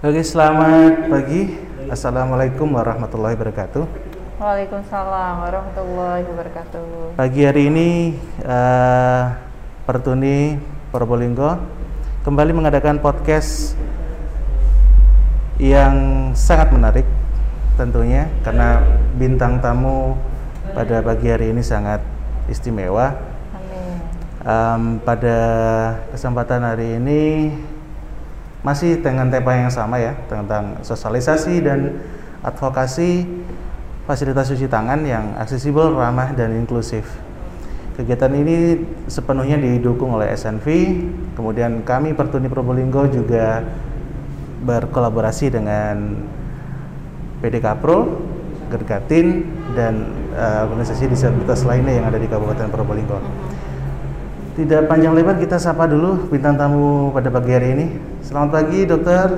Oke, selamat pagi. Assalamualaikum warahmatullahi wabarakatuh. Waalaikumsalam warahmatullahi wabarakatuh. Pagi hari ini uh, Pertuni Probolinggo kembali mengadakan podcast yang sangat menarik tentunya karena bintang tamu pada pagi hari ini sangat istimewa. Amin. Um, pada kesempatan hari ini masih dengan tema yang sama ya tentang sosialisasi dan advokasi fasilitas cuci tangan yang aksesibel, ramah dan inklusif. Kegiatan ini sepenuhnya didukung oleh SNV, kemudian kami Pertuni Probolinggo juga berkolaborasi dengan PDK Pro, Gergatin, dan uh, organisasi disabilitas lainnya yang ada di Kabupaten Probolinggo. Tidak panjang lebar kita sapa dulu bintang tamu pada pagi hari ini. Selamat pagi, dokter.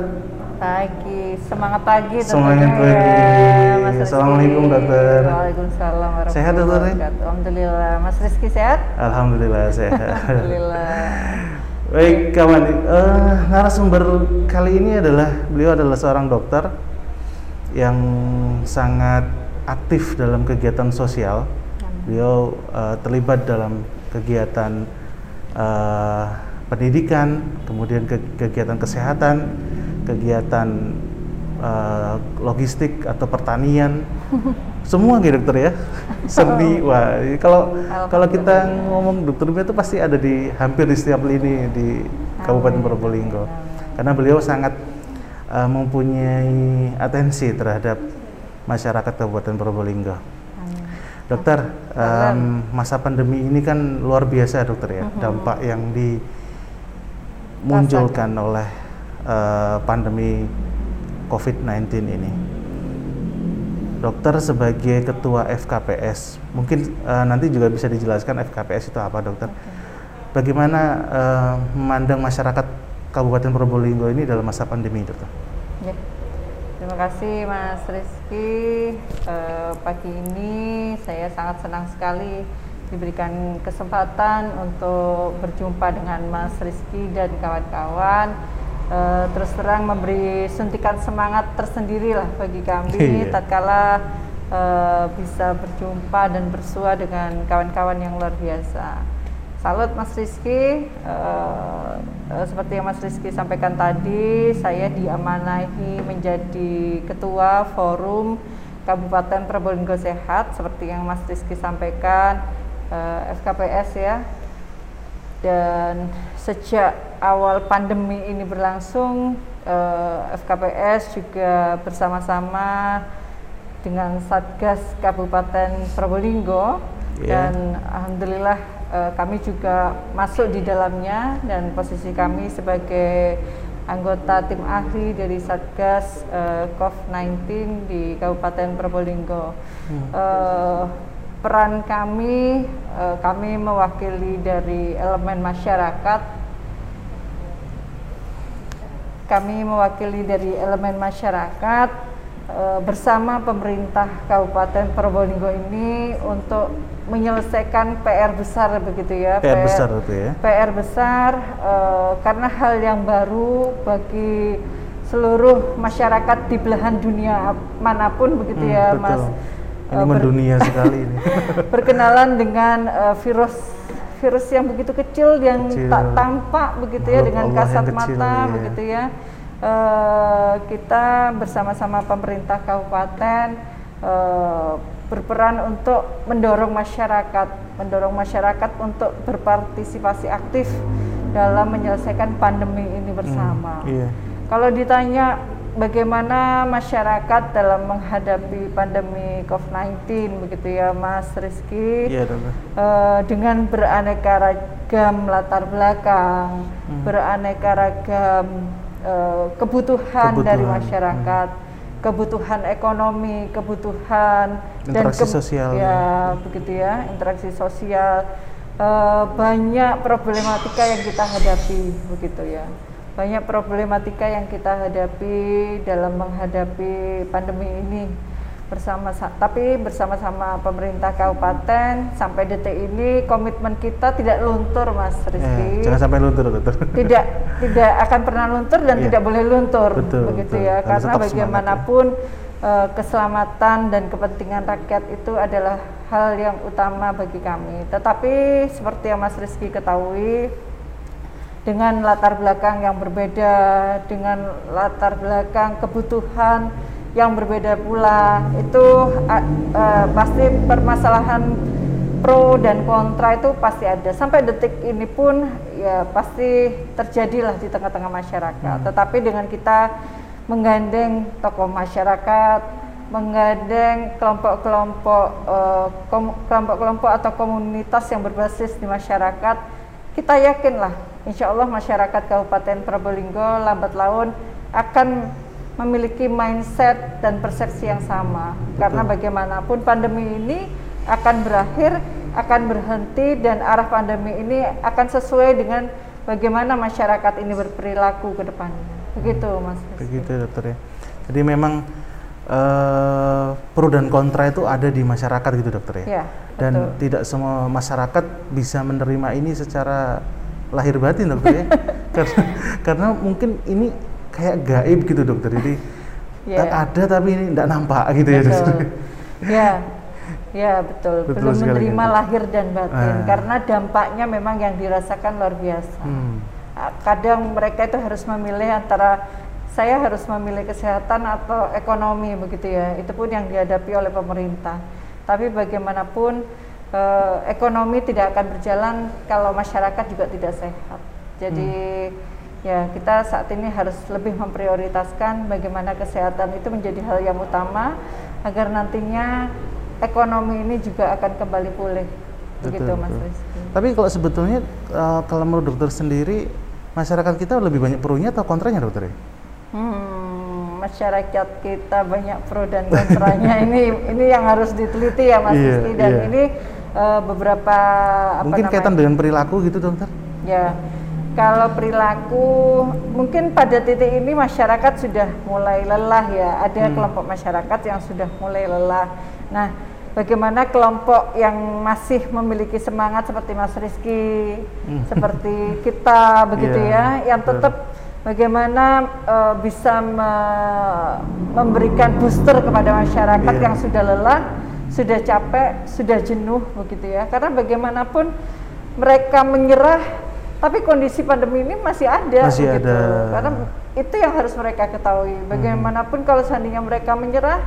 Pagi, semangat pagi. Semangat pagi. ya, Mas Rizky. Assalamualaikum, dokter. Waalaikumsalam warahmatullahi Sehat, dokter? wabarakatuh. Alhamdulillah. Mas Rizky sehat? Alhamdulillah sehat. Alhamdulillah. Baik kawan, eh, narasumber kali ini adalah beliau adalah seorang dokter yang sangat aktif dalam kegiatan sosial. Beliau eh, terlibat dalam kegiatan eh, pendidikan, kemudian ke- kegiatan kesehatan, kegiatan eh, logistik atau pertanian, semua gitu dokter ya. Seni, wah ini kalau kalau kita ngomong dokter Bia itu pasti ada di hampir di setiap lini di Kabupaten Probolinggo, karena beliau sangat eh, mempunyai atensi terhadap masyarakat Kabupaten Probolinggo. Dokter, em, masa pandemi ini kan luar biasa dokter ya, dampak yang dimunculkan oleh eh, pandemi COVID-19 ini. Dokter sebagai ketua FKPS, mungkin eh, nanti juga bisa dijelaskan FKPS itu apa dokter? Bagaimana eh, memandang masyarakat Kabupaten Probolinggo ini dalam masa pandemi dokter? Ya. Terima kasih Mas Rizky. Eh, pagi ini saya sangat senang sekali diberikan kesempatan untuk berjumpa dengan Mas Rizky dan kawan-kawan. Eh, terus terang memberi suntikan semangat tersendiri lah bagi kami Iya. tatkala eh, bisa berjumpa dan bersua dengan kawan-kawan yang luar biasa. Salut Mas Rizky, Eh, eh, seperti yang Mas Rizky sampaikan tadi, saya diamanahi menjadi ketua forum Kabupaten Probolinggo Sehat, seperti yang Mas Rizky sampaikan, eh, FKPS ya. Dan sejak awal pandemi ini berlangsung, FKPS juga bersama-sama dengan Satgas Kabupaten Probolinggo Iya. dan alhamdulillah kami juga masuk di dalamnya dan posisi kami sebagai anggota tim ahli dari Satgas eh, COVID-19 di Kabupaten Probolinggo. Eh, peran kami eh, kami mewakili dari elemen masyarakat. Kami mewakili dari elemen masyarakat. eh, bersama pemerintah Kabupaten Probolinggo ini untuk menyelesaikan PR besar begitu ya. PR besar itu ya. PR besar eh, karena hal yang baru bagi seluruh masyarakat di belahan dunia mana pun begitu Hmm, ya, betul. Mas. Ini Eh, ber- mendunia sekali ini. berkenalan dengan eh, virus virus yang begitu kecil yang Kecil. tak tampak begitu ya dengan Allah kasat kecil, mata iya. begitu ya Eh, kita bersama-sama pemerintah kabupaten eh, berperan untuk mendorong masyarakat mendorong masyarakat untuk berpartisipasi aktif dalam menyelesaikan pandemi ini bersama Iya. kalau ditanya bagaimana masyarakat dalam menghadapi pandemi COVID-19 begitu ya Mas Rizky Iya dokter. Eh, dengan beraneka ragam latar belakang, beraneka ragam eh, kebutuhan, dari Kebutuhan, masyarakat, kebutuhan ekonomi, kebutuhan Interaksi ke- sosial. ya begitu ya interaksi sosial. Eh, banyak problematika yang kita hadapi begitu ya. Banyak problematika yang kita hadapi dalam menghadapi pandemi ini bersama tapi bersama-sama pemerintah kabupaten sampai detik ini komitmen kita tidak luntur Mas Rizky. Eh, jangan sampai luntur dokter. Tidak tidak akan pernah luntur dan yeah. tidak boleh luntur betul, begitu betul. ya Harus karena bagaimanapun ya. uh, keselamatan dan kepentingan rakyat itu adalah hal yang utama bagi kami. Tetapi seperti yang Mas Rizky ketahui dengan latar belakang yang berbeda, dengan latar belakang kebutuhan yang berbeda pula. Itu uh, uh, pasti permasalahan pro dan kontra itu pasti ada. Sampai detik ini pun ya pasti terjadilah di tengah-tengah masyarakat. Hmm. tetapi dengan kita menggandeng tokoh masyarakat menggandeng kelompok-kelompok uh, kelompok-kelompok atau komunitas yang berbasis di masyarakat kita yakinlah insya Allah masyarakat Kabupaten Probolinggo lambat laun akan memiliki mindset dan persepsi yang sama. Betul. karena bagaimanapun pandemi ini akan berakhir akan berhenti dan arah pandemi ini akan sesuai dengan bagaimana masyarakat ini berperilaku ke depannya. Begitu mas begitu dokter ya. Jadi memang uh, pro dan kontra itu ada di masyarakat gitu dokter ya, ya dan betul. tidak semua masyarakat bisa menerima ini secara lahir batin dokter ya? Karena, karena mungkin ini kayak gaib gitu dokter jadi yeah. ada tapi ini tidak nampak gitu ya, betul. ya dokter ya ya betul, betul belum menerima gitu. lahir dan batin ah. karena dampaknya memang yang dirasakan luar biasa hmm. Ah, kadang mereka itu harus memilih antara saya harus memilih kesehatan atau ekonomi begitu ya itu pun yang dihadapi oleh pemerintah tapi bagaimanapun eh, ekonomi tidak akan berjalan kalau masyarakat juga tidak sehat jadi hmm ya kita saat ini harus lebih memprioritaskan bagaimana kesehatan itu menjadi hal yang utama agar nantinya ekonomi ini juga akan kembali pulih begitu betul, Mas Rizky. Tapi kalau sebetulnya uh, kalau menurut dokter sendiri masyarakat kita lebih banyak pro-nya atau kontranya dokter? Hmm, masyarakat kita banyak pro dan kontranya ini ini yang harus diteliti ya Mas iya, Rizky dan iya. ini uh, beberapa mungkin apa kaitan dengan perilaku gitu dokter? Ya kalau perilaku mungkin pada titik ini masyarakat sudah mulai lelah ya ada hmm. kelompok masyarakat yang sudah mulai lelah nah bagaimana kelompok yang masih memiliki semangat seperti Mas Rizky hmm. seperti kita begitu yeah. ya yang tetap bagaimana uh, bisa me memberikan booster kepada masyarakat yeah. yang sudah lelah sudah capek sudah jenuh begitu ya karena bagaimanapun mereka menyerah tapi kondisi pandemi ini masih ada masih gitu. ada karena itu yang harus mereka ketahui bagaimanapun hmm. kalau seandainya mereka menyerah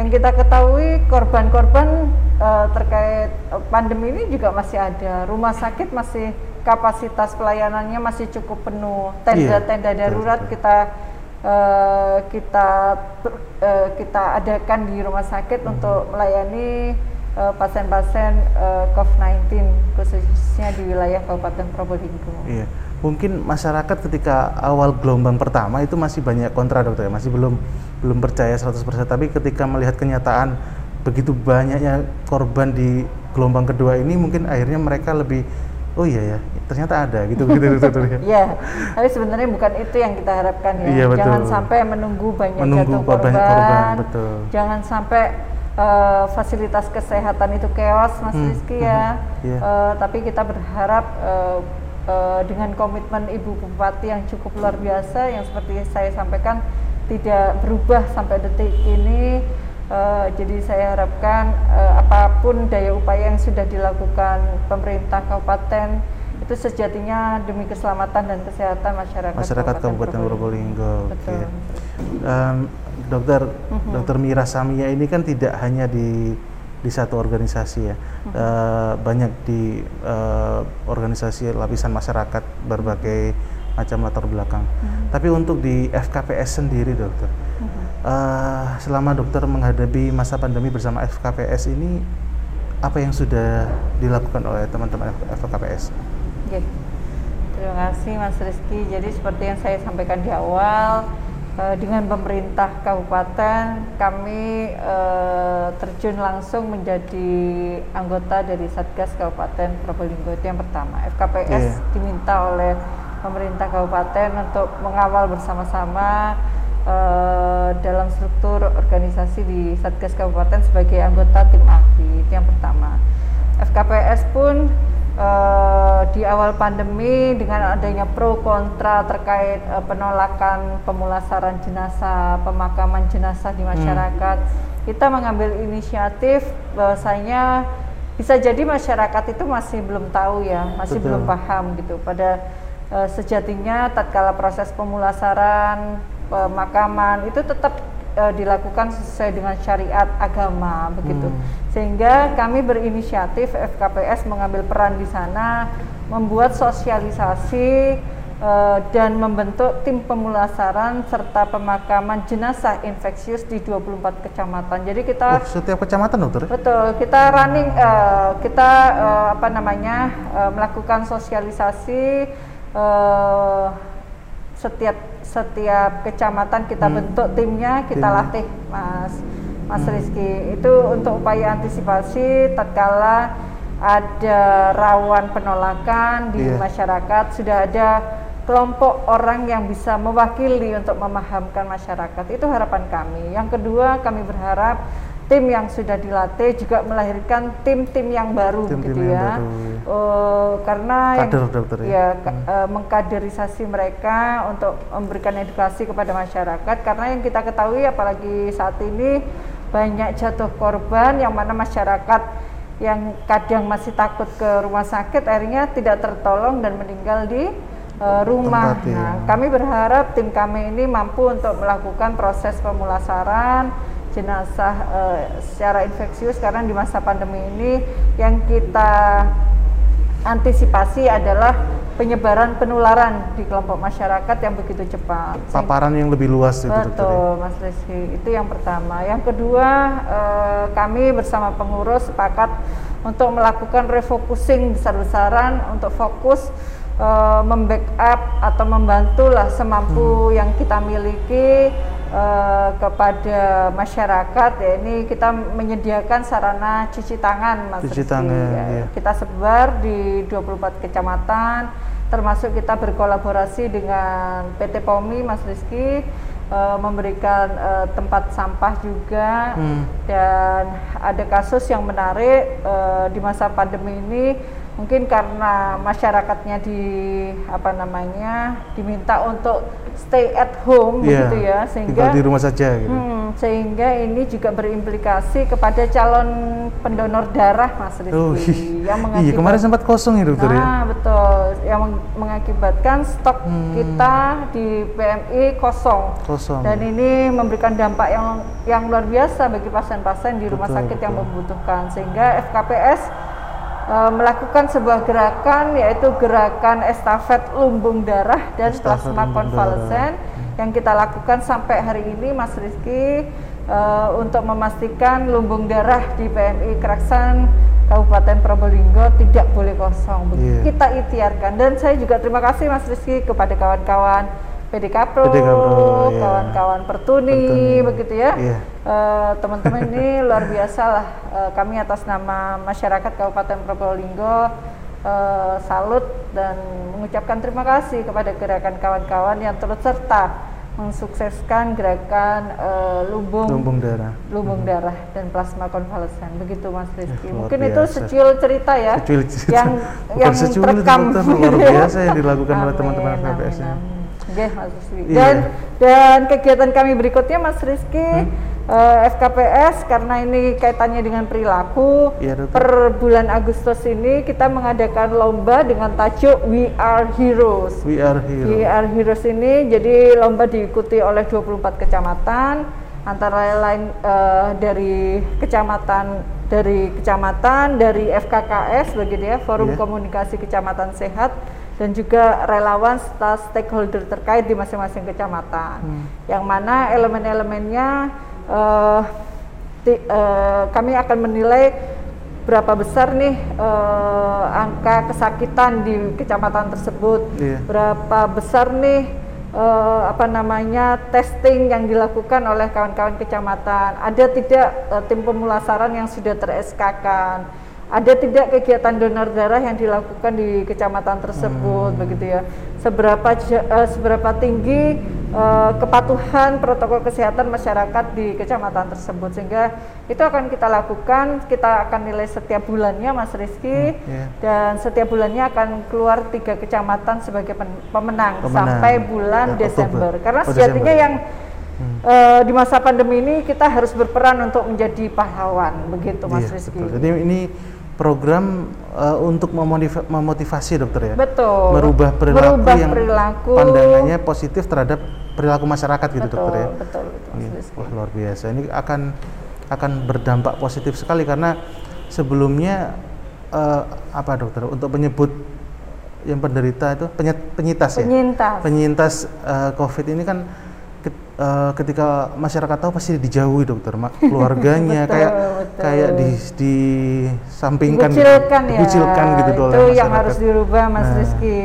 yang kita ketahui korban-korban uh, terkait uh, pandemi ini juga masih ada rumah sakit masih kapasitas pelayanannya masih cukup penuh tenda-tenda iya, darurat kita uh, kita uh, kita adakan di rumah sakit hmm. untuk melayani Eh, pasien-pasien uh, COVID-19 khususnya di wilayah Kabupaten Probolinggo. Iya, mungkin masyarakat ketika awal gelombang pertama itu masih banyak kontra dokter ya, masih belum belum percaya 100% tapi ketika melihat kenyataan begitu banyaknya korban di gelombang kedua ini mungkin akhirnya mereka lebih oh iya ya ternyata ada gitu gitu dokter ya. Iya, tapi sebenarnya bukan itu yang kita harapkan ya. Iya, betul. Jangan sampai menunggu banyak menunggu jatuh korban, korban betul. jangan sampai uh, fasilitas kesehatan itu keos Mas hmm. Rizky ya. Hmm. Yeah. Iya. Uh, tapi kita berharap uh, uh, dengan komitmen Ibu Bupati yang cukup luar biasa yang seperti saya sampaikan tidak berubah sampai detik ini. Uh, jadi saya harapkan uh, apa pun daya upaya yang sudah dilakukan pemerintah kabupaten itu sejatinya demi keselamatan dan kesehatan masyarakat masyarakat Kabupaten Probolinggo. Betul. Okay. Um, dokter uh-huh. dokter Mira Samia ini kan tidak hanya di di satu organisasi ya uh-huh. uh, banyak di uh, organisasi lapisan masyarakat berbagai macam latar belakang uh-huh. tapi untuk di FKPS sendiri dokter uh-huh. uh, selama dokter menghadapi masa pandemi bersama FKPS ini apa yang sudah dilakukan oleh teman-teman FKPS? Okay. Terima kasih Mas Rizky. Jadi seperti yang saya sampaikan di awal, dengan pemerintah kabupaten kami uh, terjun langsung menjadi anggota dari Satgas Kabupaten Probolinggo itu yang pertama. FKPS yeah. diminta oleh pemerintah kabupaten untuk mengawal bersama-sama uh, dalam struktur organisasi di Satgas Kabupaten sebagai anggota tim AKI itu yang pertama. FKPS pun uh, di awal pandemi dengan adanya pro kontra terkait uh, penolakan pemulasaran jenazah, pemakaman jenazah di hmm. masyarakat, hmm. kita mengambil inisiatif bahwasanya bisa jadi masyarakat itu masih belum tahu ya, masih Betul. belum paham gitu. Pada uh, sejatinya tatkala proses pemulasaran, pemakaman itu tetap uh, dilakukan sesuai dengan syariat agama begitu. Hmm. Sehingga kami berinisiatif FKPS mengambil peran di sana membuat sosialisasi uh, dan membentuk tim pemulasaran serta pemakaman jenazah infeksius di 24 kecamatan. Jadi kita oh, setiap kecamatan dokter? Betul, kita running uh, kita uh, apa namanya uh, melakukan sosialisasi uh, setiap setiap kecamatan kita hmm. bentuk timnya, kita Tim. latih Mas Mas hmm. Rizky. Itu untuk upaya antisipasi tatkala ada rawan penolakan di yeah. masyarakat sudah ada kelompok orang yang bisa mewakili untuk memahamkan masyarakat. Itu harapan kami. Yang kedua, kami berharap tim yang sudah dilatih juga melahirkan tim-tim yang baru tim -tim gitu yang ya. Baru. Uh, karena Kader, yang, dokter, ya, ya hmm. uh, mengkaderisasi mereka untuk memberikan edukasi kepada masyarakat karena yang kita ketahui apalagi saat ini banyak jatuh korban yang mana masyarakat yang kadang masih takut ke rumah sakit akhirnya tidak tertolong dan meninggal di uh, rumah. Tempat, ya. Nah, kami berharap tim kami ini mampu untuk melakukan proses pemulasaran jenazah uh, secara infeksius karena di masa pandemi ini yang kita antisipasi adalah penyebaran penularan di kelompok masyarakat yang begitu cepat. Paparan yang lebih luas itu. Ya? Betul, Mas Rizky. Itu yang pertama. Yang kedua, eh, kami bersama pengurus sepakat untuk melakukan refocusing besar-besaran untuk fokus eh, membackup atau membantulah semampu hmm. yang kita miliki uh, kepada masyarakat ya ini kita menyediakan sarana cuci tangan Mas cuci Rizky, tangan ya. ya. kita sebar di 24 kecamatan termasuk kita berkolaborasi dengan PT POMI Mas Rizky uh, memberikan uh, tempat sampah juga hmm. dan ada kasus yang menarik uh, di masa pandemi ini mungkin karena masyarakatnya di apa namanya diminta untuk stay at home yeah, begitu ya sehingga di rumah saja gitu. Hmm, sehingga ini juga berimplikasi kepada calon pendonor darah Mas Rizky oh, yang mengakibat, iya kemarin sempat kosong ya dokter nah, ya betul yang mengakibatkan stok hmm. kita di PMI kosong kosong dan ini memberikan dampak yang yang luar biasa bagi pasien-pasien di rumah betul, sakit betul. yang membutuhkan sehingga FKPS e, melakukan sebuah gerakan yaitu gerakan estafet lumbung darah dan estafet plasma konvalesen yang kita lakukan sampai hari ini Mas Rizky e, untuk memastikan lumbung darah di PMI Keraksan Kabupaten Probolinggo tidak boleh kosong. Yeah. Kita ikhtiarkan dan saya juga terima kasih Mas Rizky kepada kawan-kawan PDK Pro, iya. kawan-kawan yeah. Pertuni, Pertuni, begitu ya. Yeah. Uh, teman-teman ini luar biasa lah. Uh, kami atas nama masyarakat Kabupaten Probolinggo uh, salut dan mengucapkan terima kasih kepada gerakan kawan-kawan yang turut serta mensukseskan gerakan uh, lumbung lumbung darah lumbung hmm. darah dan plasma konvalesen begitu Mas Rizky. Ya, Mungkin biasa. itu secil cerita ya secil cerita. yang Bukan yang terekam luar biasa yang dilakukan oleh teman-teman KPS. Oke, Mas Rizky. Iya. Dan dan kegiatan kami berikutnya Mas Rizky hmm? uh, eh, FKPS karena ini kaitannya dengan perilaku. Ya, per bulan Agustus ini kita mengadakan lomba dengan tajuk We Are Heroes. We Are Heroes. We Are Heroes ini jadi lomba diikuti oleh 24 kecamatan antara lain uh, dari kecamatan dari kecamatan dari FKKS begitu ya Forum yeah. Komunikasi Kecamatan Sehat dan juga relawan serta stakeholder terkait di masing-masing kecamatan. Hmm. Yang mana elemen-elemennya uh, uh, kami akan menilai berapa besar nih uh, angka kesakitan di kecamatan tersebut, yeah. berapa besar nih uh, apa namanya testing yang dilakukan oleh kawan-kawan kecamatan, ada tidak uh, tim pemulasaran yang sudah ter-SK-kan ada tidak kegiatan donor darah yang dilakukan di kecamatan tersebut hmm. begitu ya seberapa uh, seberapa tinggi uh, kepatuhan protokol kesehatan masyarakat di kecamatan tersebut sehingga itu akan kita lakukan kita akan nilai setiap bulannya Mas Rizky hmm, yeah. dan setiap bulannya akan keluar tiga kecamatan sebagai pemenang, pemenang. sampai bulan ya, Desember Oktober. karena oh, sejatinya Desember. yang hmm. uh, di masa pandemi ini kita harus berperan untuk menjadi pahlawan begitu Mas iya, Rizky. Betul. Jadi ini program uh, untuk memotivasi dokter ya. Betul. Merubah perilaku Merubah yang perilaku. pandangannya positif terhadap perilaku masyarakat gitu betul, dokter ya. Betul, betul. Iya. Wah luar biasa. Ini akan akan berdampak positif sekali karena sebelumnya uh, apa dokter untuk menyebut yang penderita itu penyet, penyintas, penyintas ya. Penyintas uh, COVID ini kan uh, ketika masyarakat tahu pasti dijauhi dokter keluarganya betul, kayak betul. kayak di di sampingkan dikucilkan ya dikucilkan gitu itu oleh yang harus dirubah Mas nah, Rizky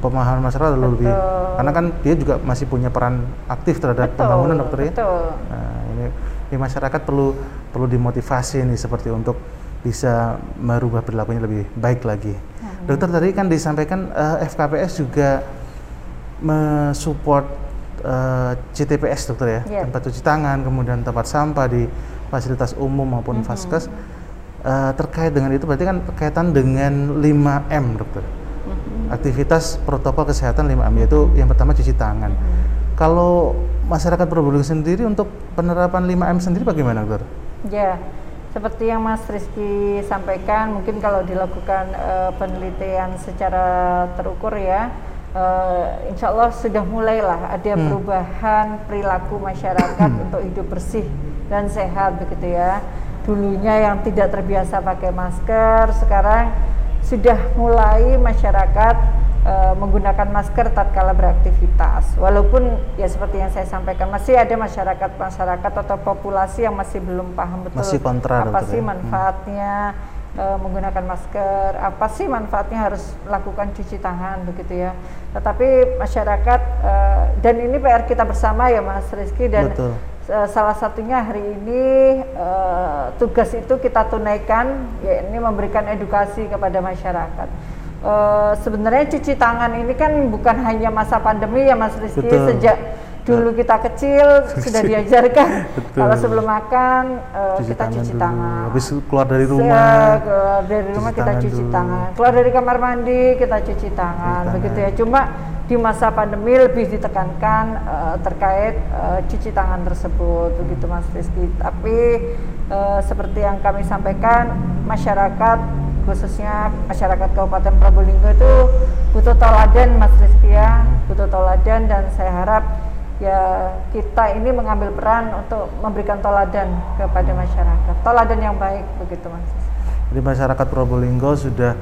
pemahaman masyarakat betul. lebih karena kan dia juga masih punya peran aktif terhadap betul, pembangunan dokter ya betul. nah ini, ini masyarakat perlu perlu dimotivasi nih seperti untuk bisa merubah perilakunya lebih baik lagi. Hmm. Dokter tadi kan disampaikan uh, eh, FKPS juga mensupport uh, eh, CTPS dokter ya, yeah. tempat cuci tangan, kemudian tempat sampah di fasilitas umum maupun mm -hmm. vaskes. Uh, terkait dengan itu berarti kan berkaitan dengan 5M dokter. Mm -hmm. Aktivitas protokol kesehatan 5M yaitu yang pertama cuci tangan. Mm -hmm. Kalau masyarakat Probolinggo sendiri untuk penerapan 5M sendiri bagaimana dokter? Ya, yeah. seperti yang Mas Rizky sampaikan, mungkin kalau dilakukan uh, penelitian secara terukur ya, uh, insya Allah sudah mulailah ada hmm. perubahan perilaku masyarakat hmm. untuk hidup bersih dan sehat begitu ya. Dulunya yang tidak terbiasa pakai masker, sekarang sudah mulai masyarakat uh, menggunakan masker tatkala beraktivitas. Walaupun ya seperti yang saya sampaikan masih ada masyarakat masyarakat atau populasi yang masih belum paham betul masih kontra, apa sih ya? Hmm. manfaatnya. Hmm uh, menggunakan masker, apa sih manfaatnya harus lakukan cuci tangan begitu ya. Tetapi masyarakat uh, dan ini PR kita bersama ya Mas Rizky dan Betul. Uh, salah satunya hari ini uh, tugas itu kita tunaikan ya ini memberikan edukasi kepada masyarakat. Uh, sebenarnya cuci tangan ini kan bukan hanya masa pandemi ya Mas Rizky Betul. sejak dulu kita kecil sudah diajarkan kalau sebelum makan uh, cuci kita cuci dulu. tangan. Habis keluar dari rumah. Se keluar dari rumah kita cuci dulu. tangan. Keluar dari kamar mandi kita cuci tangan. Cuci Begitu ya. Cuma di masa pandemi lebih ditekankan uh, terkait uh, cuci tangan tersebut begitu Mas Rizky. Tapi uh, seperti yang kami sampaikan masyarakat khususnya masyarakat Kabupaten Probolinggo itu butuh toladan Mas Rizky ya, butuh toladan dan saya harap ya kita ini mengambil peran untuk memberikan toladan kepada masyarakat toladan yang baik begitu mas jadi masyarakat Probolinggo sudah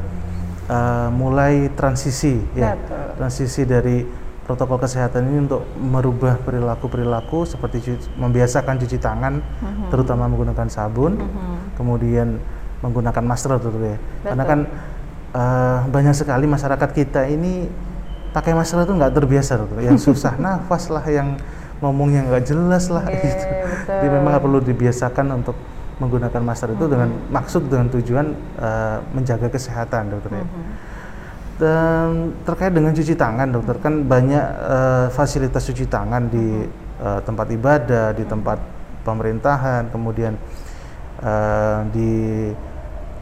uh, mulai transisi ya Betul. transisi dari protokol kesehatan ini untuk merubah perilaku-perilaku seperti cuci, membiasakan cuci tangan uh-huh. terutama menggunakan sabun uh-huh. kemudian menggunakan masker tuh ya karena kan uh, banyak sekali masyarakat kita ini pakai masker itu nggak terbiasa tuh yang susah nafas lah yang ngomongnya nggak jelas lah okay, gitu. Jadi memang perlu dibiasakan untuk menggunakan masker itu dengan mm-hmm. maksud dengan tujuan uh, menjaga kesehatan dokter ya. Mm-hmm. dan terkait dengan cuci tangan dokter kan banyak uh, fasilitas cuci tangan di uh, tempat ibadah di tempat pemerintahan kemudian uh, di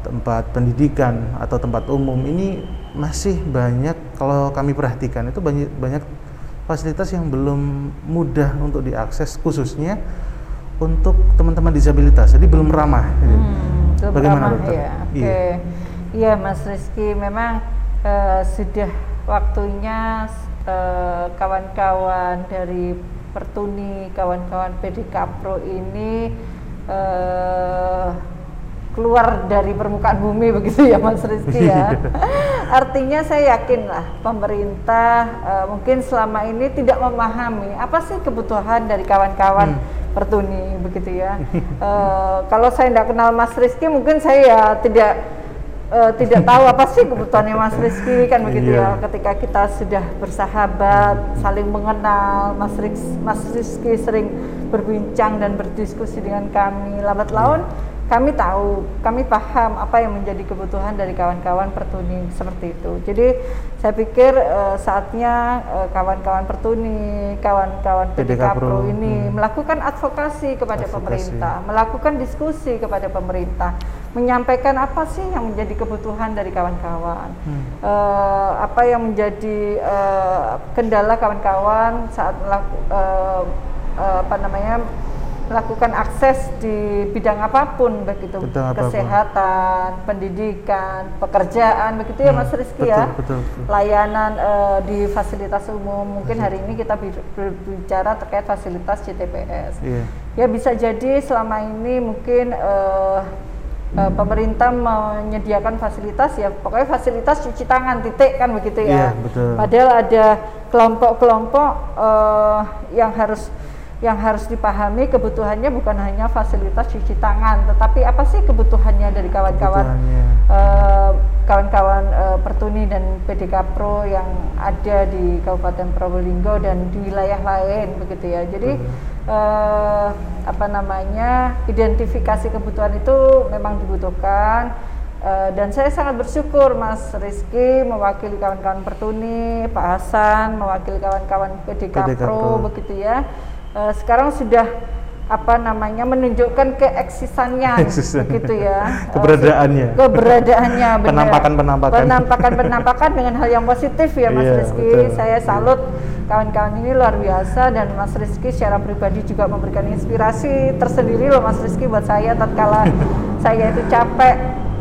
tempat pendidikan atau tempat umum. Ini masih banyak kalau kami perhatikan itu banyak banyak fasilitas yang belum mudah untuk diakses khususnya untuk teman-teman disabilitas jadi belum ramah hmm, bagaimana ramah, dokter? Ya. Oke, okay. iya. Mas Rizky memang uh, sudah waktunya eh, kawan-kawan dari Pertuni, kawan-kawan PD Kapro ini uh, keluar dari permukaan bumi begitu ya Mas Rizky ya. Artinya saya yakin lah pemerintah uh, mungkin selama ini tidak memahami apa sih kebutuhan dari kawan-kawan hmm. Pertuni begitu ya. uh, kalau saya tidak kenal Mas Rizky mungkin saya ya tidak uh, tidak tahu apa sih kebutuhannya Mas Rizky kan begitu yeah. ya. Ketika kita sudah bersahabat, saling mengenal, Mas Rizky, Mas Rizky sering berbincang dan berdiskusi dengan kami lambat laun kami tahu, kami paham apa yang menjadi kebutuhan dari kawan-kawan pertuni seperti itu. Jadi saya pikir uh, saatnya uh, kawan-kawan pertuni, kawan-kawan PDK Pro ini hmm. melakukan advokasi kepada advokasi. pemerintah, melakukan diskusi kepada pemerintah, menyampaikan apa sih yang menjadi kebutuhan dari kawan-kawan, hmm. uh, apa yang menjadi uh, kendala kawan-kawan saat melakukan uh, uh, apa namanya melakukan akses di bidang apa pun begitu kesehatan, apa pun. pendidikan, pekerjaan begitu ya Mas hmm, Rizky betul, ya. Betul, betul. Layanan uh, di fasilitas umum mungkin betul. hari ini kita berbicara terkait fasilitas CTPS. Yeah. Ya bisa jadi selama ini mungkin uh, uh, pemerintah menyediakan fasilitas ya pokoknya fasilitas cuci tangan titik kan begitu ya. Yeah, betul. Padahal ada kelompok-kelompok uh, yang harus yang harus dipahami kebutuhannya bukan hanya fasilitas cuci tangan, tetapi apa sih kebutuhannya dari kawan-kawan uh, kawan-kawan uh, Pertuni dan PDK Pro yang ada di Kabupaten Probolinggo dan di wilayah lain begitu ya. Jadi uh, apa namanya identifikasi kebutuhan itu memang dibutuhkan. Uh, dan saya sangat bersyukur Mas Rizky mewakili kawan-kawan Pertuni, Pak Hasan mewakili kawan-kawan PDK, PDK Pro, Pro begitu ya uh, sekarang sudah apa namanya menunjukkan keeksisannya begitu ya. Keberadaannya. uh, keberadaannya penampakan penampakan penampakan penampakan dengan hal yang positif ya Mas yeah, Rizky. betul. saya salut kawan-kawan ini luar biasa dan Mas Rizky secara pribadi juga memberikan inspirasi tersendiri loh Mas Rizky buat saya tatkala saya itu capek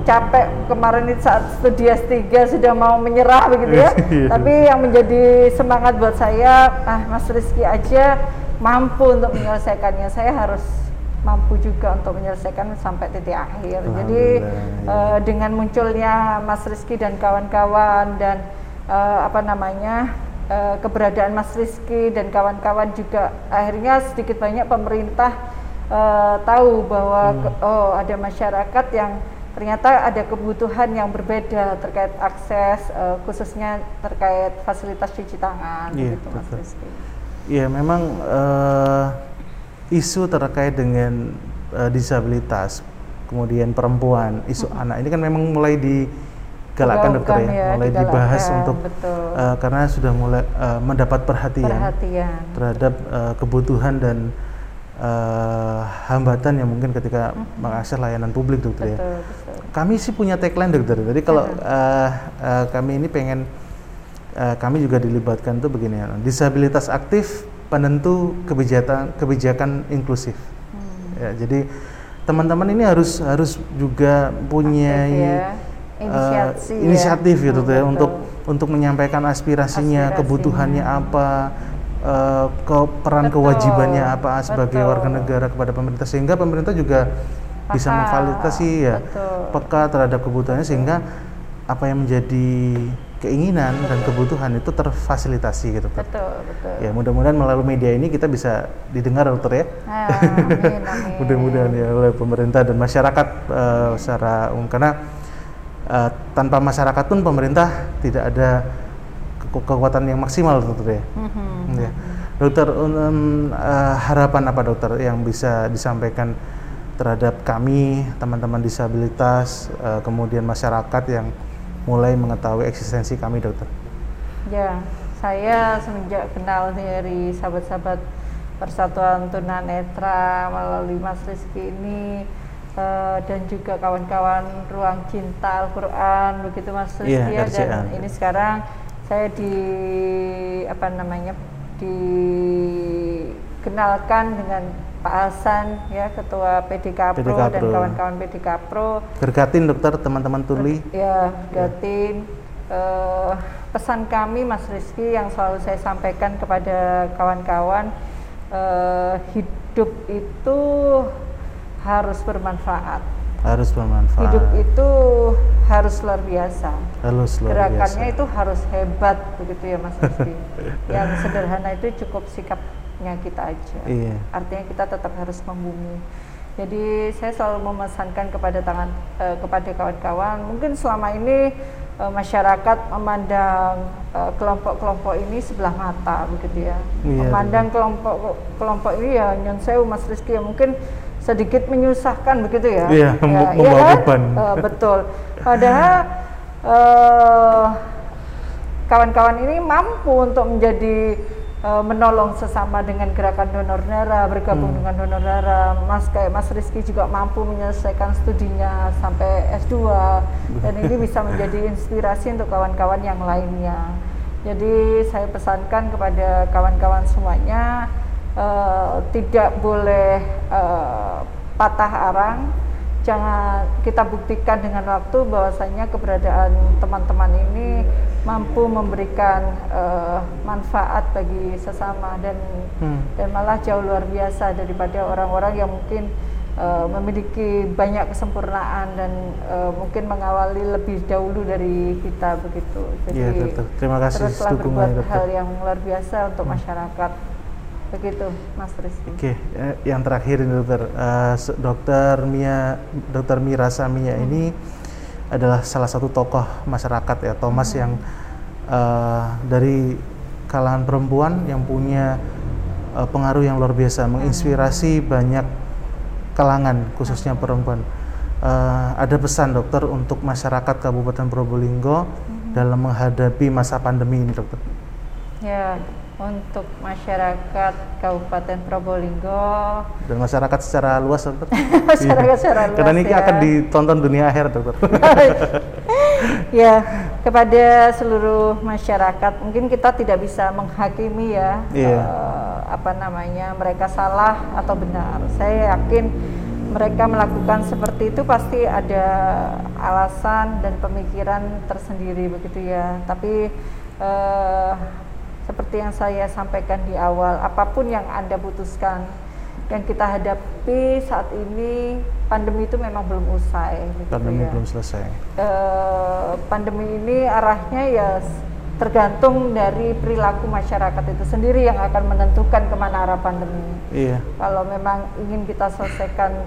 capek kemarin itu saat studi S3 sudah mau menyerah begitu ya. Iya. tapi yang menjadi semangat buat saya ah Mas Rizky aja mampu untuk menyelesaikannya saya harus mampu juga untuk menyelesaikan sampai titik akhir. Jadi uh, dengan munculnya Mas Rizky dan kawan-kawan dan uh, apa namanya uh, keberadaan Mas Rizky dan kawan-kawan juga akhirnya sedikit banyak pemerintah uh, tahu bahwa hmm. ke, oh ada masyarakat yang ternyata ada kebutuhan yang berbeda terkait akses uh, khususnya terkait fasilitas cuci tangan yeah, gitu Mas Rizky. Ya memang uh, isu terkait dengan uh, disabilitas, kemudian perempuan, isu hmm. anak ini kan memang mulai digalakkan dokter ya, ya mulai dibahas untuk uh, karena sudah mulai uh, mendapat perhatian, perhatian. terhadap uh, kebutuhan dan uh, hambatan yang mungkin ketika hmm. mengakses layanan publik dokter ya. betul, ya. Betul. Kami sih punya tagline dokter. Jadi kalau uh, uh, kami ini pengen uh, kami juga dilibatkan tuh begini ya, disabilitas aktif penentu kebijakan kebijakan inklusif. Hmm. Ya, jadi teman-teman ini harus harus juga punya ya. inisiatif, uh, inisiatif ya. gitu hmm, ya untuk untuk menyampaikan aspirasinya, aspirasinya. kebutuhannya apa, uh, ke peran betul. kewajibannya apa sebagai betul. warga negara kepada pemerintah sehingga pemerintah juga Paham. bisa memvalidasi ya betul. peka terhadap kebutuhannya sehingga apa yang menjadi keinginan dan kebutuhan itu terfasilitasi gitu kan. Betul, betul. Ya mudah-mudahan melalui media ini kita bisa didengar dokter ya. mudah-mudahan ya oleh pemerintah dan masyarakat uh, secara umum karena uh, tanpa masyarakat pun pemerintah tidak ada ke kekuatan yang maksimal dokter ya. Mm-hmm. ya. Dokter um, uh, harapan apa dokter yang bisa disampaikan terhadap kami teman-teman disabilitas uh, kemudian masyarakat yang mulai mengetahui eksistensi kami dokter? Ya, saya semenjak kenal dari sahabat-sahabat Persatuan Tunanetra melalui Mas Rizky ini uh, dan juga kawan-kawan Ruang Cinta Al-Quran begitu Mas Rizky yeah, ya dan ini sekarang saya di apa namanya dikenalkan dengan Pak Hasan ya ketua PDK Pro PDK dan kawan-kawan PDK Pro. Gergatin dokter teman-teman Tuli. Ya, Gergatin. Ya. Uh, pesan kami Mas Rizky yang selalu saya sampaikan kepada kawan-kawan uh, hidup itu harus bermanfaat. Harus bermanfaat. Hidup itu harus luar biasa. Harus luar Gerakannya biasa. itu harus hebat begitu ya Mas Rizky. yang sederhana itu cukup sikap nya kita aja. Iya. Artinya kita tetap harus membumi. Jadi saya selalu memesankan kepada tangan uh, kepada kawan-kawan, mungkin selama ini uh, masyarakat memandang eh, kelompok-kelompok uh, ini sebelah mata begitu ya. Iya, memandang kelompok kelompok ini ya nyon sewu Mas Rizky ya mungkin sedikit menyusahkan begitu ya. Iya, ya, mem- iya membawa kan? beban. Eh, betul. Padahal eh, kawan-kawan ini mampu untuk menjadi eh, menolong sesama dengan gerakan donor darah, bergabung Hmm. dengan donor darah. Mas kayak Mas Rizky juga mampu menyelesaikan studinya sampai S2 dan ini bisa menjadi inspirasi untuk kawan-kawan yang lainnya. Jadi saya pesankan kepada kawan-kawan semuanya eh, tidak boleh eh, patah arang jangan kita buktikan dengan waktu bahwasanya keberadaan teman-teman ini mampu memberikan eh, manfaat bagi sesama dan Hmm. dan malah jauh luar biasa daripada orang-orang yang mungkin eh, memiliki banyak kesempurnaan dan eh, mungkin mengawali lebih dahulu dari kita begitu. Jadi Iya, dokter. Terima kasih teruslah berbuat hal yang luar biasa untuk masyarakat. Begitu, Mas Rizky. Oke, eh, yang terakhir ini dokter, se- dokter Mia, dokter Mira Samia ini adalah salah satu tokoh masyarakat ya, Thomas yang eh, dari kalangan perempuan yang punya eh, pengaruh yang luar biasa, menginspirasi banyak kalangan, khususnya perempuan. Eh, ada pesan dokter untuk masyarakat Kabupaten Probolinggo dalam menghadapi masa pandemi ini, dokter. Ya, untuk masyarakat Kabupaten Probolinggo, dan masyarakat secara luas dokter. Masyarakat secara luas, Karena ini ya. akan ditonton dunia akhir dokter. ya kepada seluruh masyarakat, mungkin kita tidak bisa menghakimi ya Iya. eh, apa namanya mereka salah atau benar. Saya yakin mereka melakukan seperti itu pasti ada alasan dan pemikiran tersendiri begitu ya. Tapi eh, seperti yang saya sampaikan di awal, apa pun yang anda putuskan, yang kita hadapi saat ini pandemi itu memang belum usai. begitu Pandemi ya. belum selesai. Eh, pandemi ini arahnya ya tergantung dari perilaku masyarakat itu sendiri yang akan menentukan ke mana arah pandemi. Iya. Kalau memang ingin kita selesaikan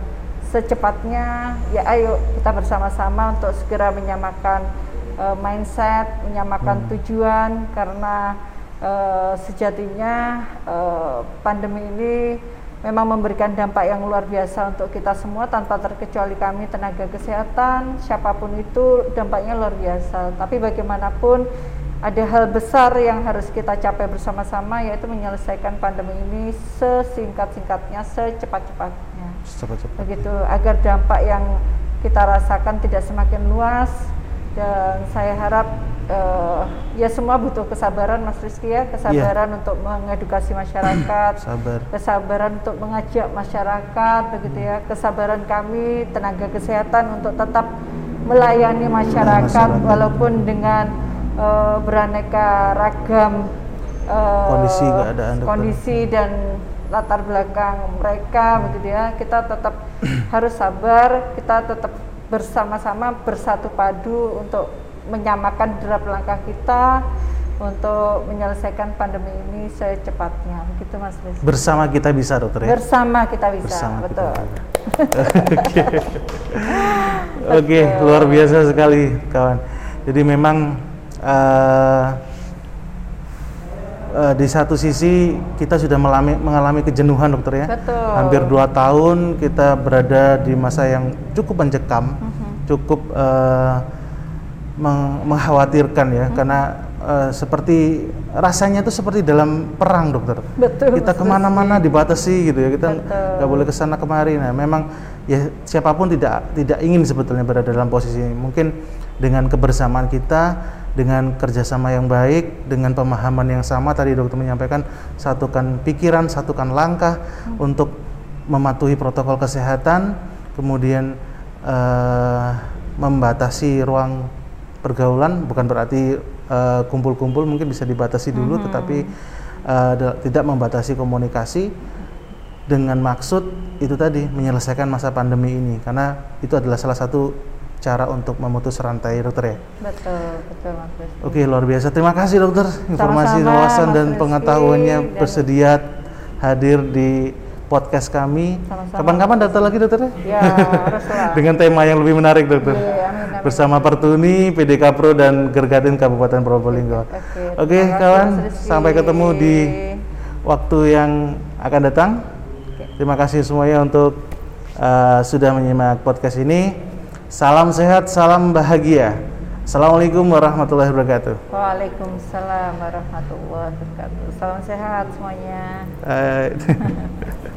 secepatnya, ya ayo kita bersama-sama untuk segera menyamakan eh, mindset, menyamakan tujuan karena eh, sejatinya eh, pandemi ini memang memberikan dampak yang luar biasa untuk kita semua tanpa terkecuali kami tenaga kesehatan, siapa pun itu dampaknya luar biasa. Tapi bagaimanapun ada hal besar yang harus kita capai bersama-sama yaitu menyelesaikan pandemi ini sesingkat-singkatnya, secepat-cepatnya. Cepat-cepat. Begitu agar dampak yang kita rasakan tidak semakin luas dan saya harap eh, ya semua butuh kesabaran Mas Rizky ya, kesabaran untuk mengedukasi masyarakat, Sabar. kesabaran untuk mengajak masyarakat begitu ya, kesabaran kami tenaga kesehatan untuk tetap melayani masyarakat, Masyarakat. walaupun dengan eh, beraneka ragam eh, Kondisi, keadaan, kondisi dan latar belakang mereka begitu ya, kita tetap harus sabar, kita tetap bersama-sama bersatu padu untuk menyamakan derap langkah kita untuk menyelesaikan pandemi ini secepatnya begitu Mas Rizky. Bersama kita bisa dokter ya. Bersama kita bisa, Bersama betul. Oke. Oke, luar biasa sekali kawan. Jadi memang eh, eh, di satu sisi kita sudah melami, mengalami kejenuhan dokter ya. Betul. Hampir dua tahun kita berada di masa yang cukup mencekam, Mhm. cukup eh, meng- mengkhawatirkan ya, Mhm. karena eh, seperti rasanya itu seperti dalam perang dokter. Betul, Kita ke mana-mana dibatasi gitu ya, kita nggak boleh ke sana kemari. Nah, memang ya siapa pun tidak tidak ingin sebetulnya berada dalam posisi ini. Mungkin dengan kebersamaan kita, dengan kerjasama yang baik, dengan pemahaman yang sama tadi dokter menyampaikan satukan pikiran, satukan langkah untuk mematuhi protokol kesehatan, kemudian eh, membatasi ruang pergaulan, bukan berarti eh, kumpul-kumpul mungkin bisa dibatasi dulu, tetapi eh, da- tidak membatasi komunikasi dengan maksud itu tadi menyelesaikan masa pandemi ini. Karena itu adalah salah satu cara untuk memutus rantai dokter ya. Betul, betul Mas Rizky. Oke luar biasa. Terima kasih dokter. Informasi wawasan dan Rizky, pengetahuannya dan- bersedia hadir di podcast kami. Kapan-kapan datang lagi dokter ya? Ya, haruslah. Dengan tema yang lebih menarik dokter. Iya, amin, amin. Bersama Pertuni, PDK Pro dan Gergatin Kabupaten Probolinggo. Oke, Oke kawan, sampai ketemu di waktu yang akan datang. Terima kasih semuanya untuk uh, sudah menyimak podcast ini. Salam sehat, salam bahagia. Assalamualaikum warahmatullahi wabarakatuh. Waalaikumsalam warahmatullahi wabarakatuh. Salam sehat semuanya. Uh,